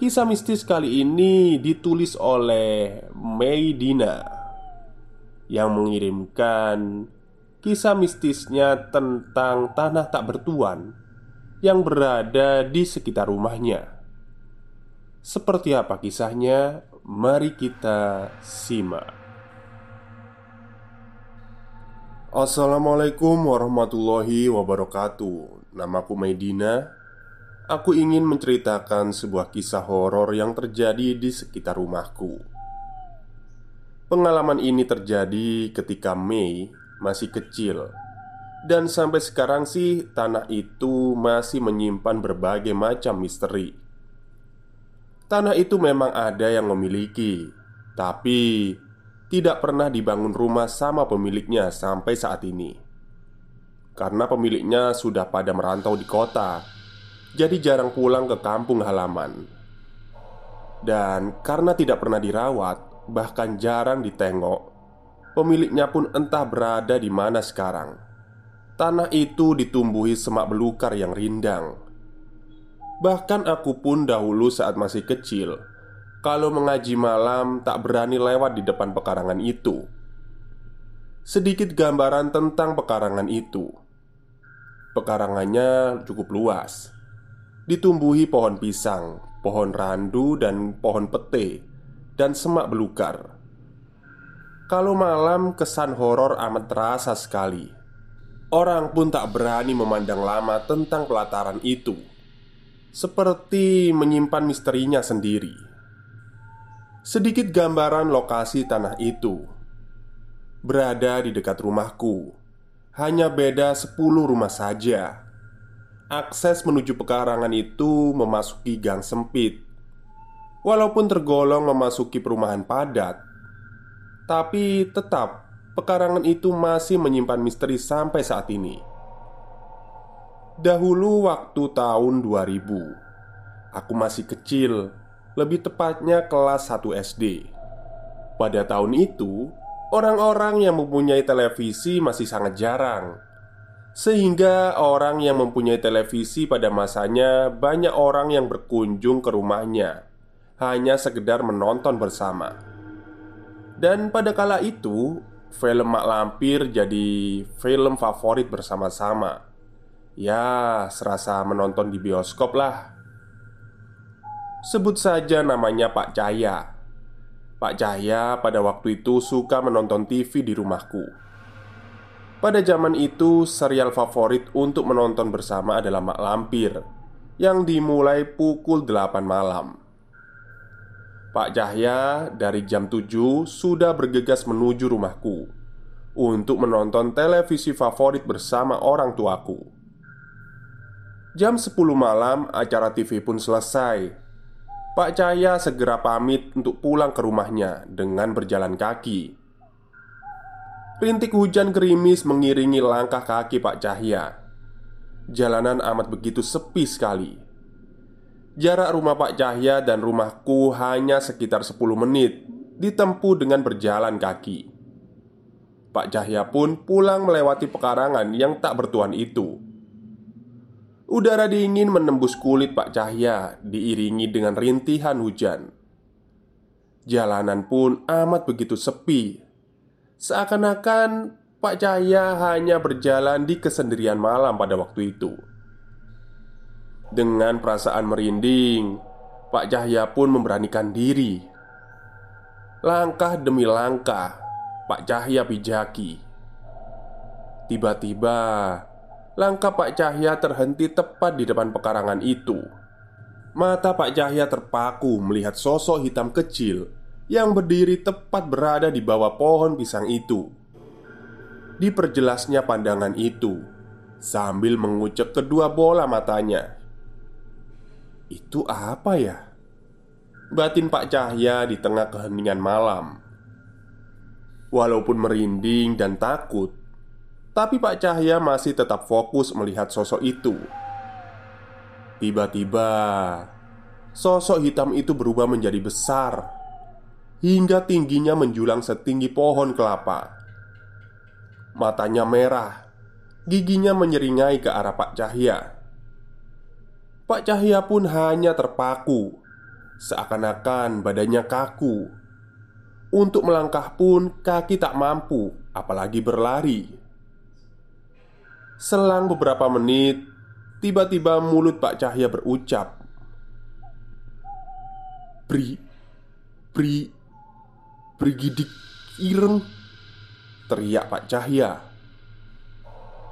Kisah mistis kali ini ditulis oleh Meidina yang mengirimkan kisah mistisnya tentang tanah tak bertuan yang berada di sekitar rumahnya. Seperti apa kisahnya? Mari kita simak. Assalamualaikum warahmatullahi wabarakatuh. Namaku Medina Aku ingin menceritakan sebuah kisah horor yang terjadi di sekitar rumahku. Pengalaman ini terjadi ketika Mei masih kecil, dan sampai sekarang sih tanah itu masih menyimpan berbagai macam misteri. Tanah itu memang ada yang memiliki, tapi tidak pernah dibangun rumah sama pemiliknya sampai saat ini, karena pemiliknya sudah pada merantau di kota jadi jarang pulang ke kampung halaman. Dan karena tidak pernah dirawat, bahkan jarang ditengok, pemiliknya pun entah berada di mana sekarang. Tanah itu ditumbuhi semak belukar yang rindang. Bahkan aku pun dahulu saat masih kecil, kalau mengaji malam tak berani lewat di depan pekarangan itu. Sedikit gambaran tentang pekarangan itu. Pekarangannya cukup luas ditumbuhi pohon pisang, pohon randu, dan pohon pete, dan semak belukar. Kalau malam, kesan horor amat terasa sekali. Orang pun tak berani memandang lama tentang pelataran itu, seperti menyimpan misterinya sendiri. Sedikit gambaran lokasi tanah itu berada di dekat rumahku, hanya beda 10 rumah saja. Akses menuju pekarangan itu memasuki gang sempit. Walaupun tergolong memasuki perumahan padat Tapi tetap pekarangan itu masih menyimpan misteri sampai saat ini. Dahulu waktu tahun 2000 Aku masih kecil Lebih tepatnya kelas 1 SD Pada tahun itu Orang-orang yang mempunyai televisi masih sangat jarang sehingga orang yang mempunyai televisi pada masanya banyak orang yang berkunjung ke rumahnya. Hanya sekedar menonton bersama. Dan pada kala itu Film Mak Lampir jadi film favorit bersama-sama. Ya, serasa menonton di bioskop lah. Sebut saja namanya Pak Cahya Pak Cahya pada waktu itu suka menonton TV di rumahku pada zaman itu, serial favorit untuk menonton bersama adalah Mak Lampir Yang dimulai pukul 8 malam. Pak Cahya dari jam 7 sudah bergegas menuju rumahku Untuk menonton televisi favorit bersama orang tuaku. Jam 10 malam acara TV pun selesai. Pak Cahya segera pamit untuk pulang ke rumahnya dengan berjalan kaki Rintik hujan gerimis mengiringi langkah kaki Pak Cahya. Jalanan amat begitu sepi sekali. Jarak rumah Pak Cahya dan rumahku hanya sekitar 10 menit ditempuh dengan berjalan kaki. Pak Cahya pun pulang melewati pekarangan yang tak bertuan itu. Udara dingin menembus kulit Pak Cahya diiringi dengan rintihan hujan. Jalanan pun amat begitu sepi Seakan-akan Pak Cahya hanya berjalan di kesendirian malam pada waktu itu. Dengan perasaan merinding, Pak Cahya pun memberanikan diri. Langkah demi langkah, Pak Cahya pijaki. Tiba-tiba, langkah Pak Cahya terhenti tepat di depan pekarangan itu. Mata Pak Cahya terpaku melihat sosok hitam kecil yang berdiri tepat berada di bawah pohon pisang itu. Diperjelasnya pandangan itu sambil mengucek kedua bola matanya. Itu apa ya? Batin Pak Cahya di tengah keheningan malam. Walaupun merinding dan takut, tapi Pak Cahya masih tetap fokus melihat sosok itu. Tiba-tiba, sosok hitam itu berubah menjadi besar hingga tingginya menjulang setinggi pohon kelapa. Matanya merah, giginya menyeringai ke arah Pak Cahya. Pak Cahya pun hanya terpaku, seakan-akan badannya kaku. Untuk melangkah pun kaki tak mampu, apalagi berlari. Selang beberapa menit, tiba-tiba mulut Pak Cahya berucap, "Bri, Bri, Brigidik Ireng. Teriak Pak Cahya.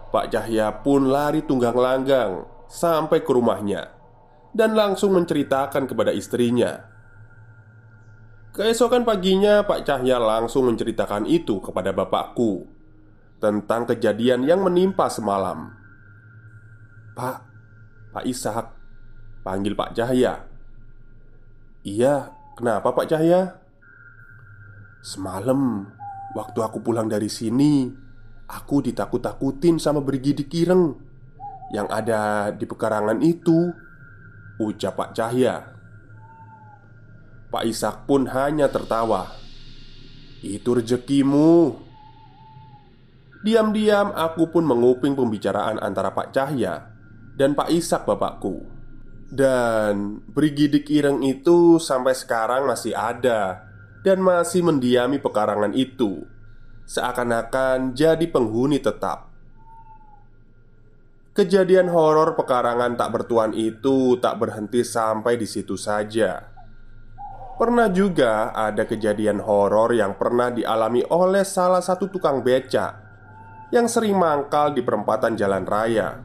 Pak Cahya pun lari tunggang langgang Sampai ke rumahnya Dan langsung menceritakan kepada istrinya. Keesokan paginya Pak Cahya langsung menceritakan itu kepada bapakku Tentang kejadian yang menimpa semalam. Pak, Pak Ishak Panggil Pak Cahya. Iya, kenapa Pak Cahya? Semalam, waktu aku pulang dari sini, aku ditakut-takutin sama Brigidik Ireng yang ada di pekarangan itu. Ucap Pak Cahya. Pak Ishak pun hanya tertawa. Itu rezekimu. Diam-diam aku pun menguping pembicaraan antara Pak Cahya dan Pak Ishak bapakku. Dan Brigidik Ireng itu sampai sekarang masih ada dan masih mendiami pekarangan itu, seakan-akan jadi penghuni tetap. Kejadian horor pekarangan tak bertuan itu tak berhenti sampai di situ saja. Pernah juga ada kejadian horor yang pernah dialami oleh salah satu tukang beca yang sering mangkal di perempatan jalan raya.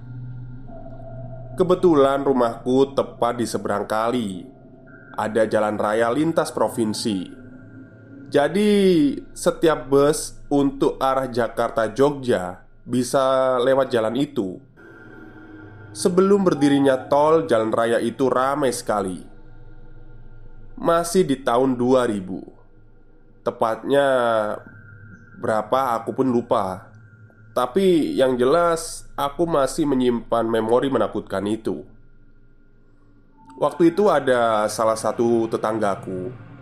Kebetulan rumahku tepat di seberang kali. Ada jalan raya lintas provinsi. Jadi setiap bus untuk arah Jakarta Jogja bisa lewat jalan itu. Sebelum berdirinya tol, jalan raya itu ramai sekali. Masih di tahun 2000. Tepatnya berapa aku pun lupa. Tapi yang jelas aku masih menyimpan memori menakutkan itu. Waktu itu ada salah satu tetanggaku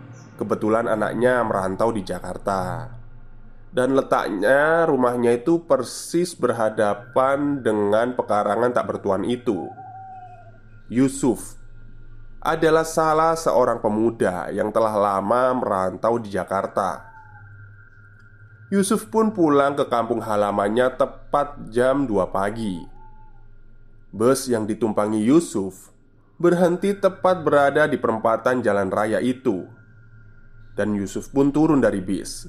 Kebetulan anaknya merantau di Jakarta Dan letaknya rumahnya itu persis berhadapan dengan pekarangan tak bertuan itu Yusuf adalah salah seorang pemuda yang telah lama merantau di Jakarta. Yusuf pun pulang ke kampung halamannya tepat jam 2 pagi. Bus yang ditumpangi Yusuf berhenti tepat berada di perempatan jalan raya itu dan Yusuf pun turun dari bis.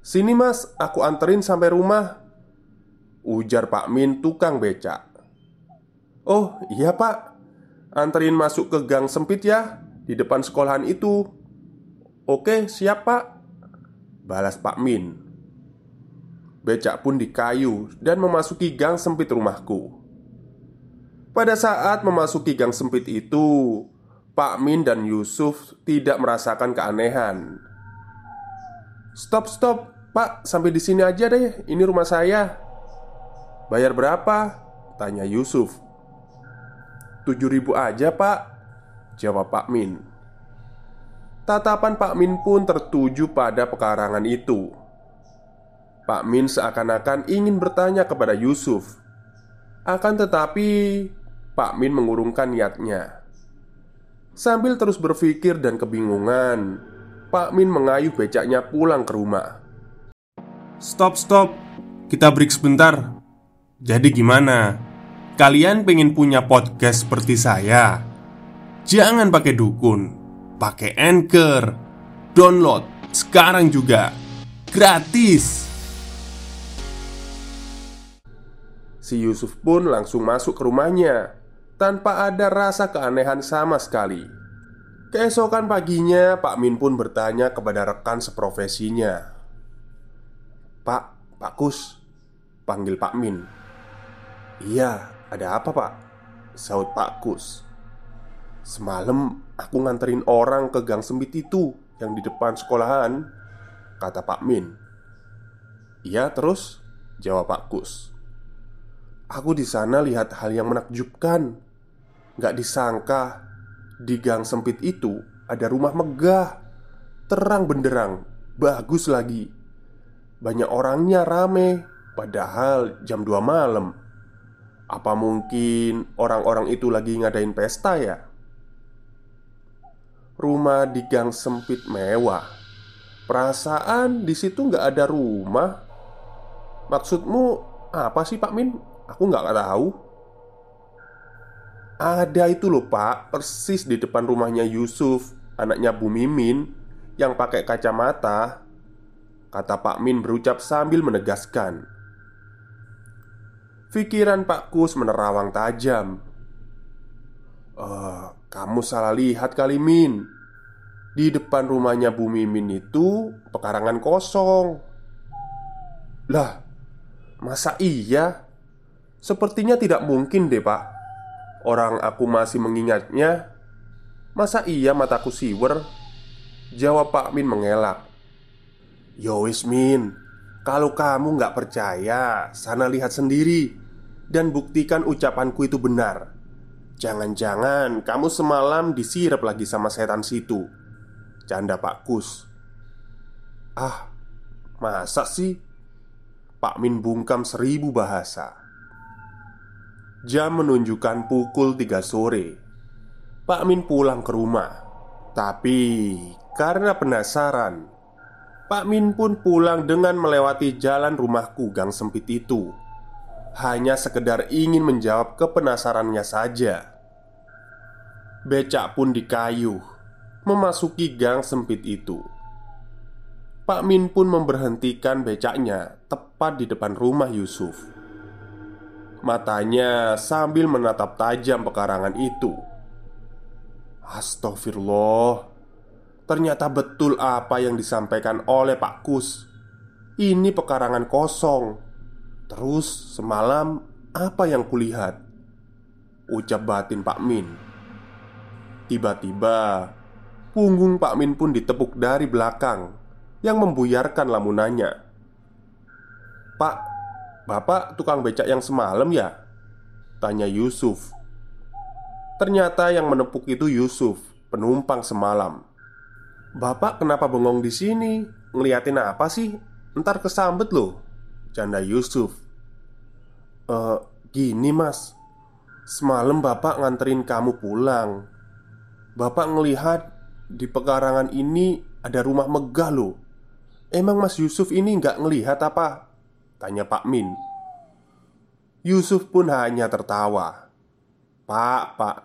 Sini mas, aku anterin sampai rumah Ujar Pak Min tukang becak. Oh iya pak. Anterin masuk ke gang sempit ya Di depan sekolahan itu. Oke siap pak Balas Pak Min. Becak pun dikayu dan memasuki gang sempit rumahku. Pada saat memasuki gang sempit itu Pak Min dan Yusuf tidak merasakan keanehan. "Stop, stop, Pak, sampai di sini aja deh. Ini rumah saya. Bayar berapa? Tanya Yusuf. Tujuh ribu aja, Pak. Jawab Pak Min. Tatapan Pak Min pun tertuju pada pekarangan itu. Pak Min seakan-akan ingin bertanya kepada Yusuf. Akan tetapi, Pak Min mengurungkan niatnya. Sambil terus berpikir dan kebingungan, Pak Min mengayuh becaknya pulang ke rumah. Stop, stop. Kita break sebentar. Jadi gimana? Kalian pengen punya podcast seperti saya? Jangan pakai dukun, pakai Anchor. Download sekarang juga. Gratis. Si Yusuf pun langsung masuk ke rumahnya tanpa ada rasa keanehan sama sekali. Keesokan paginya, Pak Min pun bertanya kepada rekan seprofesinya, Pak, Pak Kus Panggil Pak Min Iya, ada apa pak? Saut Pak Kus Semalam aku nganterin orang ke gang sempit itu Yang di depan sekolahan Kata Pak Min Iya terus? Jawab Pak Kus Aku di sana lihat hal yang menakjubkan Gak disangka Di gang sempit itu Ada rumah megah Terang benderang Bagus lagi. Banyak orangnya rame Padahal jam 2 malam. Apa mungkin orang-orang itu lagi ngadain pesta ya? Rumah di gang sempit mewah. Perasaan di situ nggak ada rumah. Maksudmu apa sih Pak Min? Aku nggak tahu Ada itu loh Pak. Persis di depan rumahnya Yusuf Anaknya Bu Mimin Yang pakai kacamata. Kata Pak Min berucap sambil menegaskan. Pikiran Pak Kus menerawang tajam. Uh, Kamu salah lihat kali Min. Di depan rumahnya Bu Mimin itu pekarangan kosong. Lah, masa iya? Sepertinya tidak mungkin deh pak Orang aku masih mengingatnya Masa iya mataku siwer? Jawab Pak Min mengelak. Yowis Min. Kalau kamu nggak percaya Sana lihat sendiri Dan buktikan ucapanku itu benar. Jangan-jangan kamu semalam disirap lagi sama setan situ. Canda Pak Kus. Ah, masa sih? Pak Min bungkam seribu bahasa Jam menunjukkan pukul 3 sore. Pak Min pulang ke rumah. Tapi karena penasaran Pak Min pun pulang dengan melewati jalan rumahku gang sempit itu. Hanya sekedar ingin menjawab kepenasarannya saja. Becak pun dikayuh Memasuki gang sempit itu. Pak Min pun memberhentikan becaknya tepat di depan rumah Yusuf Matanya sambil menatap tajam pekarangan itu. Astagfirullah. Ternyata betul apa yang disampaikan oleh Pak Kus. Ini pekarangan kosong. Terus semalam apa yang kulihat? Ucap batin Pak Min. Tiba-tiba Punggung Pak Min pun ditepuk dari belakang Yang membuyarkan lamunannya. Pak, Bapak tukang becak yang semalam ya? Tanya Yusuf Ternyata yang menepuk itu Yusuf Penumpang semalam Bapak kenapa bengong di sini? Ngeliatin apa sih? Ntar kesambet loh Canda Yusuf E, gini mas Semalam bapak nganterin kamu pulang Bapak ngelihat Di pekarangan ini Ada rumah megah loh Emang mas Yusuf ini nggak ngelihat apa? Tanya Pak Min. Yusuf pun hanya tertawa. Pak, pak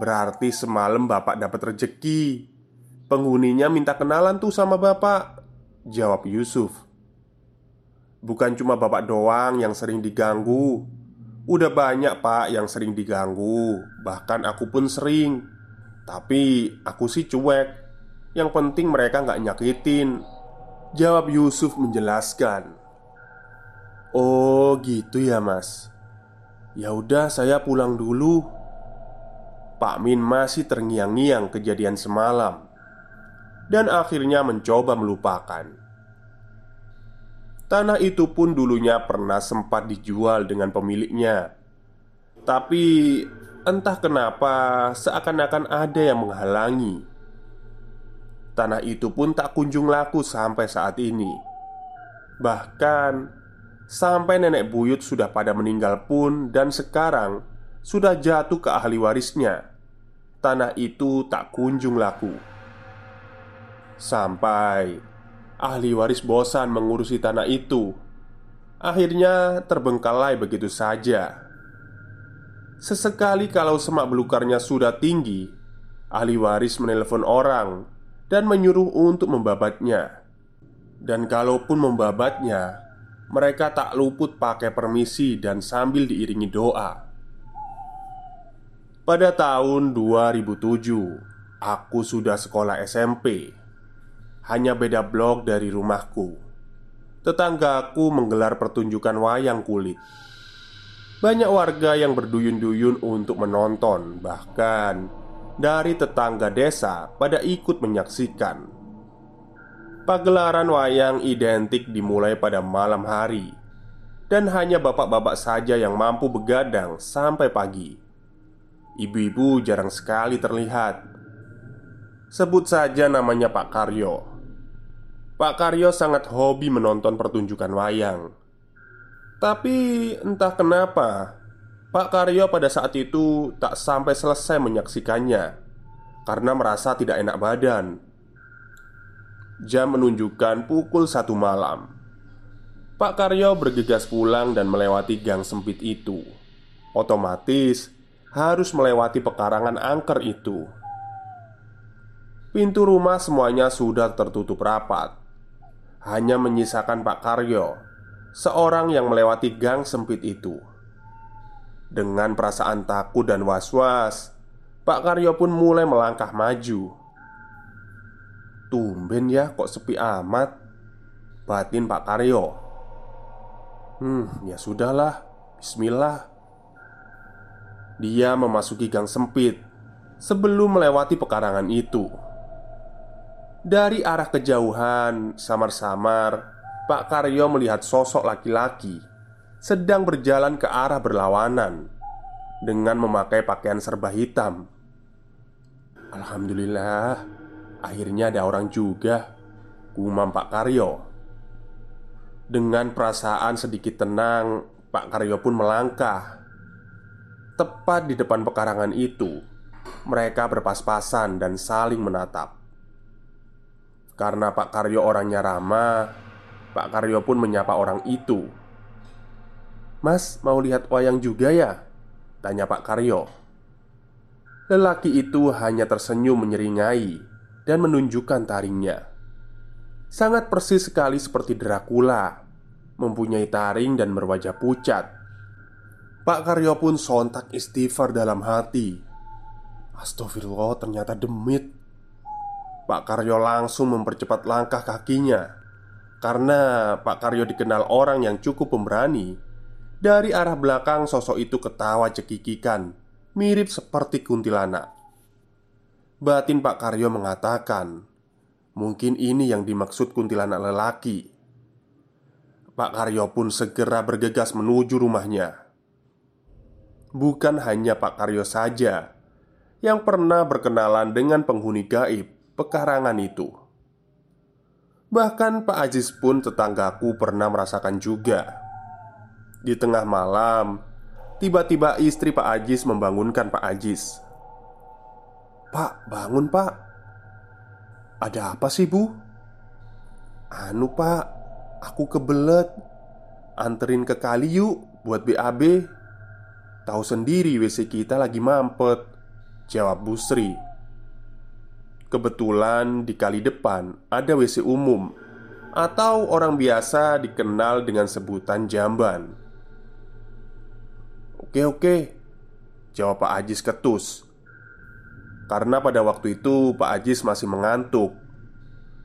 Berarti semalam bapak dapat rejeki. Penghuninya minta kenalan tuh sama bapak Jawab Yusuf. Bukan cuma bapak doang yang sering diganggu. Udah banyak pak yang sering diganggu. Bahkan aku pun sering. Tapi aku sih cuek. Yang penting mereka nggak nyakitin Jawab Yusuf menjelaskan Oh gitu ya mas Ya udah saya pulang dulu Pak Min masih terngiang-ngiang kejadian semalam dan akhirnya mencoba melupakan. Tanah itu pun dulunya pernah sempat dijual dengan pemiliknya. Tapi entah kenapa seakan-akan ada yang menghalangi. Tanah itu pun tak kunjung laku sampai saat ini. Bahkan sampai nenek buyut sudah pada meninggal pun dan sekarang sudah jatuh ke ahli warisnya. Tanah itu tak kunjung laku. Sampai ahli waris bosan mengurusi tanah itu. Akhirnya terbengkalai begitu saja. Sesekali kalau semak belukarnya sudah tinggi, ahli waris menelpon orang dan menyuruh untuk membabatnya. Dan kalaupun membabatnya, mereka tak luput pakai permisi dan sambil diiringi doa. Pada tahun 2007, aku sudah sekolah SMP. Hanya beda blok dari rumahku. Tetanggaku menggelar pertunjukan wayang kulit. Banyak warga yang berduyun-duyun untuk menonton, bahkan dari tetangga desa pada ikut menyaksikan. Pagelaran wayang identik dimulai pada malam hari, dan hanya bapak-bapak saja yang mampu begadang sampai pagi. Ibu-ibu jarang sekali terlihat. Sebut saja namanya Pak Karyo. Pak Karyo sangat hobi menonton pertunjukan wayang. Tapi entah kenapa Pak Karyo pada saat itu tak sampai selesai menyaksikannya karena merasa tidak enak badan. Jam menunjukkan pukul satu malam. Pak Karyo bergegas pulang dan melewati gang sempit itu. Otomatis harus melewati pekarangan angker itu. Pintu rumah semuanya sudah tertutup rapat. Hanya menyisakan Pak Karyo, seorang yang melewati gang sempit itu. Dengan perasaan takut dan was-was, Pak Karyo pun mulai melangkah maju. Tumben ya, kok sepi amat. Batin Pak Karyo. Hmm, ya sudahlah. Bismillah. Dia memasuki gang sempit sebelum melewati pekarangan itu. Dari arah kejauhan, samar-samar, Pak Karyo melihat sosok laki-laki sedang berjalan ke arah berlawanan dengan memakai pakaian serba hitam. Alhamdulillah, akhirnya ada orang juga. Gumam Pak Karyo. Dengan perasaan sedikit tenang, Pak Karyo pun melangkah. Tepat di depan pekarangan itu, mereka berpas-pasan dan saling menatap. Karena Pak Karyo orangnya ramah, Pak Karyo pun menyapa orang itu Mas, mau lihat wayang juga ya? Tanya Pak Karyo Lelaki itu hanya tersenyum menyeringai Dan menunjukkan taringnya. Sangat persis sekali seperti Dracula Mempunyai taring dan berwajah pucat. Pak Karyo pun sontak istighfar dalam hati. Astagfirullah ternyata demit. Pak Karyo langsung mempercepat langkah kakinya Karena Pak Karyo dikenal orang yang cukup pemberani. Dari arah belakang sosok itu ketawa cekikikan Mirip seperti kuntilanak Batin Pak Karyo mengatakan Mungkin ini yang dimaksud kuntilanak lelaki. Pak Karyo pun segera bergegas menuju rumahnya. Bukan hanya Pak Karyo saja Yang pernah berkenalan dengan penghuni gaib pekarangan itu. Bahkan Pak Aziz pun tetanggaku pernah merasakan juga. Di tengah malam, tiba-tiba istri Pak Ajis membangunkan Pak Ajis. "Pak, bangun, Pak. Ada apa sih, Bu?" "Anu, Pak, aku kebelet. Anterin ke kali yuk buat BAB. Tahu sendiri WC kita lagi mampet." Jawab Bu Sri. Kebetulan di kali depan ada WC umum atau orang biasa dikenal dengan sebutan jamban. Oke oke Jawab Pak Ajis ketus Karena pada waktu itu Pak Ajis masih mengantuk.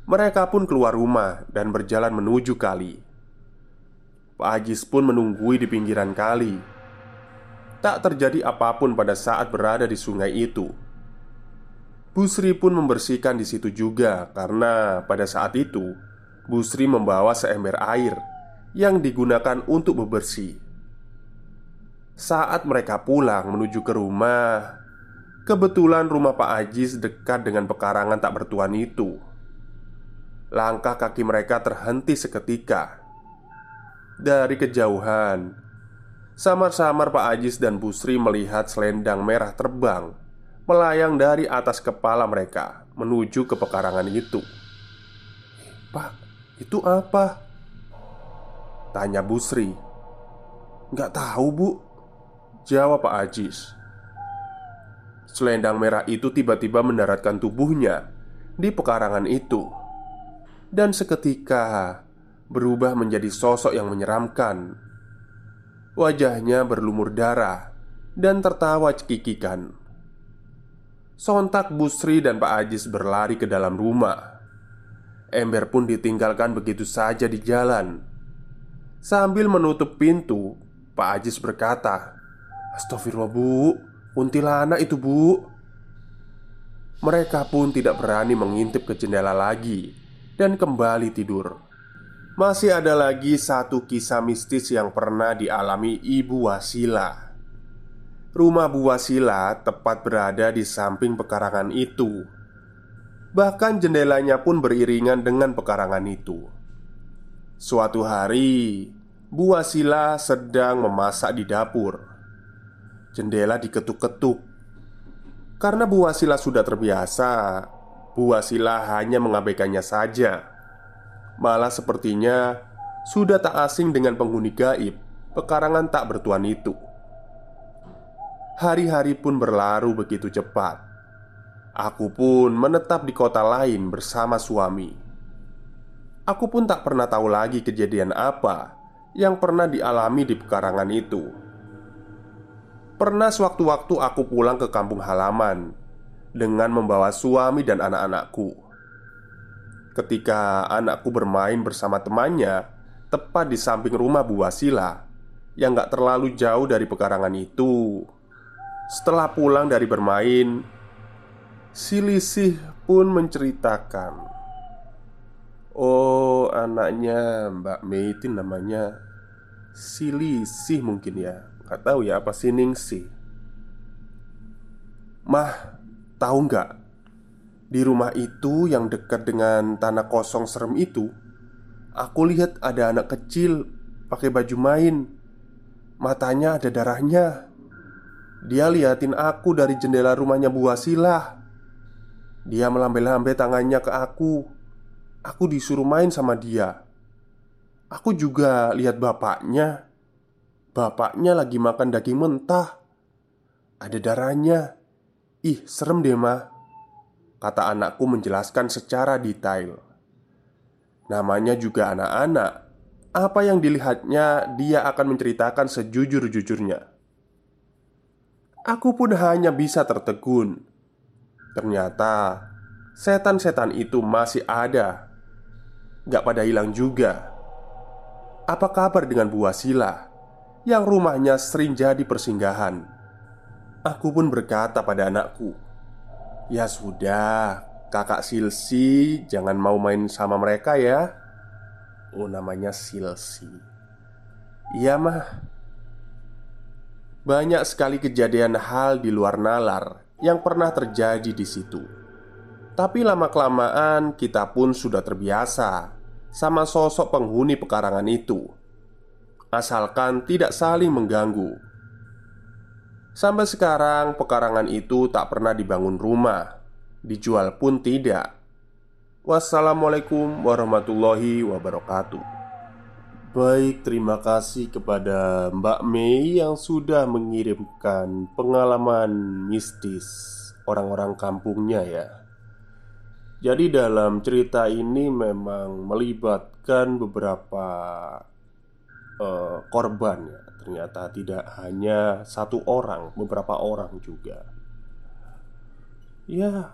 Mereka pun keluar rumah dan berjalan menuju kali. Pak Ajis pun menunggui di pinggiran kali. Tak terjadi apa pun pada saat berada di sungai itu. Bu Sri pun membersihkan di situ juga karena pada saat itu Bu Sri membawa seember air yang digunakan untuk bebersih. Saat mereka pulang menuju ke rumah, kebetulan rumah Pak Ajis dekat dengan pekarangan tak bertuan itu. Langkah kaki mereka terhenti seketika. Dari kejauhan, samar-samar Pak Ajis dan Bu Sri melihat selendang merah terbang melayang dari atas kepala mereka menuju ke pekarangan itu. "Pak, itu apa?" tanya Bu Sri. "Nggak tahu, Bu," Jawab Pak Ajis Selendang merah itu tiba-tiba mendaratkan tubuhnya Di pekarangan itu. Dan seketika Berubah menjadi sosok yang menyeramkan. Wajahnya berlumur darah Dan tertawa cekikikan. Sontak Busri dan Pak Ajis berlari ke dalam rumah. Ember pun ditinggalkan begitu saja di jalan. Sambil menutup pintu Pak Ajis berkata Astagfirullah bu Kuntilanak itu bu. Mereka pun tidak berani mengintip ke jendela lagi Dan kembali tidur. Masih ada lagi satu kisah mistis yang pernah dialami Ibu Wasila. Rumah Bu Wasila tepat berada di samping pekarangan itu. Bahkan jendelanya pun beriringan dengan pekarangan itu. Suatu hari Bu Wasila sedang memasak di dapur Jendela diketuk-ketuk. Karena Bu Wasila sudah terbiasa Bu Wasila hanya mengabaikannya saja. Malah sepertinya Sudah tak asing dengan penghuni gaib Pekarangan tak bertuan itu. Hari-hari pun berlalu begitu cepat. Aku pun menetap di kota lain bersama suami. Aku pun tak pernah tahu lagi kejadian apa Yang pernah dialami di pekarangan itu Pernah sewaktu-waktu aku pulang ke kampung halaman dengan membawa suami dan anak-anakku. Ketika anakku bermain bersama temannya tepat di samping rumah Bu Wasila yang gak terlalu jauh dari pekarangan itu. Setelah pulang dari bermain, si Lisih pun menceritakan Oh anaknya Mbak Mei itu namanya Silisih mungkin ya Gak tahu ya apa sih Ningsi Mah, tahu nggak? Di rumah itu yang dekat dengan tanah kosong serem itu Aku lihat ada anak kecil pakai baju main. Matanya ada darahnya. Dia liatin aku dari jendela rumahnya Bu Wasilah Dia melambai-lambai tangannya ke aku. Aku disuruh main sama dia. Aku juga lihat bapaknya Bapaknya lagi makan daging mentah. Ada darahnya. Ih, serem deh mah Kata anakku menjelaskan secara detail. Namanya juga anak-anak. Apa yang dilihatnya dia akan menceritakan sejujur-jujurnya. Aku pun hanya bisa tertegun. Ternyata Setan-setan itu masih ada. Gak pada hilang juga. Apa kabar dengan Bu Wasila? Yang rumahnya sering jadi persinggahan. Aku pun berkata pada anakku, "Ya sudah, kakak Silsi, jangan mau main sama mereka ya." Oh, namanya Silsi. Iya, mah. Banyak sekali kejadian hal di luar nalar yang pernah terjadi di situ. Tapi lama-kelamaan kita pun sudah terbiasa sama sosok penghuni pekarangan itu asalkan tidak saling mengganggu. Sampai sekarang, pekarangan itu tak pernah dibangun rumah, dijual pun tidak. Wassalamualaikum warahmatullahi wabarakatuh. Baik, terima kasih kepada Mbak Mei yang sudah mengirimkan pengalaman mistis orang-orang kampungnya ya. Jadi dalam cerita ini memang melibatkan beberapa uh, korban ya. Ternyata tidak hanya satu orang beberapa orang juga. Ya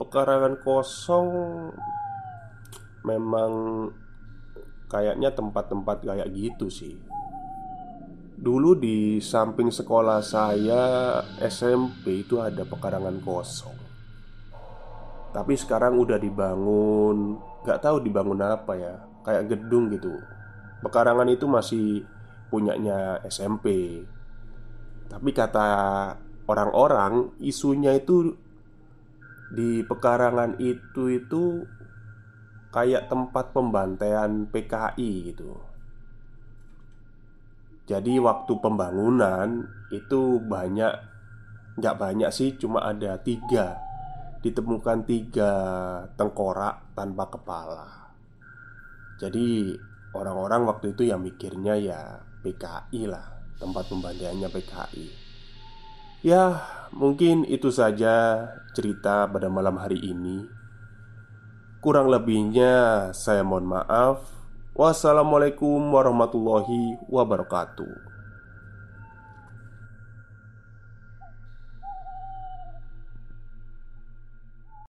pekarangan kosong memang kayaknya tempat-tempat kayak gitu sih. Dulu di samping sekolah saya SMP itu ada pekarangan kosong. Tapi sekarang udah dibangun Gak tahu dibangun apa ya Kayak gedung gitu Pekarangan itu masih punyanya SMP. Tapi kata orang-orang isunya itu di pekarangan itu itu kayak tempat pembantaian PKI gitu. Jadi waktu pembangunan itu banyak nggak banyak sih cuma ada tiga ditemukan tiga tengkorak tanpa kepala. Jadi orang-orang waktu itu yang mikirnya ya PKI lah tempat pembantaiannya PKI. Ya mungkin itu saja cerita pada malam hari ini. Kurang lebihnya saya mohon maaf. Wassalamualaikum warahmatullahi wabarakatuh.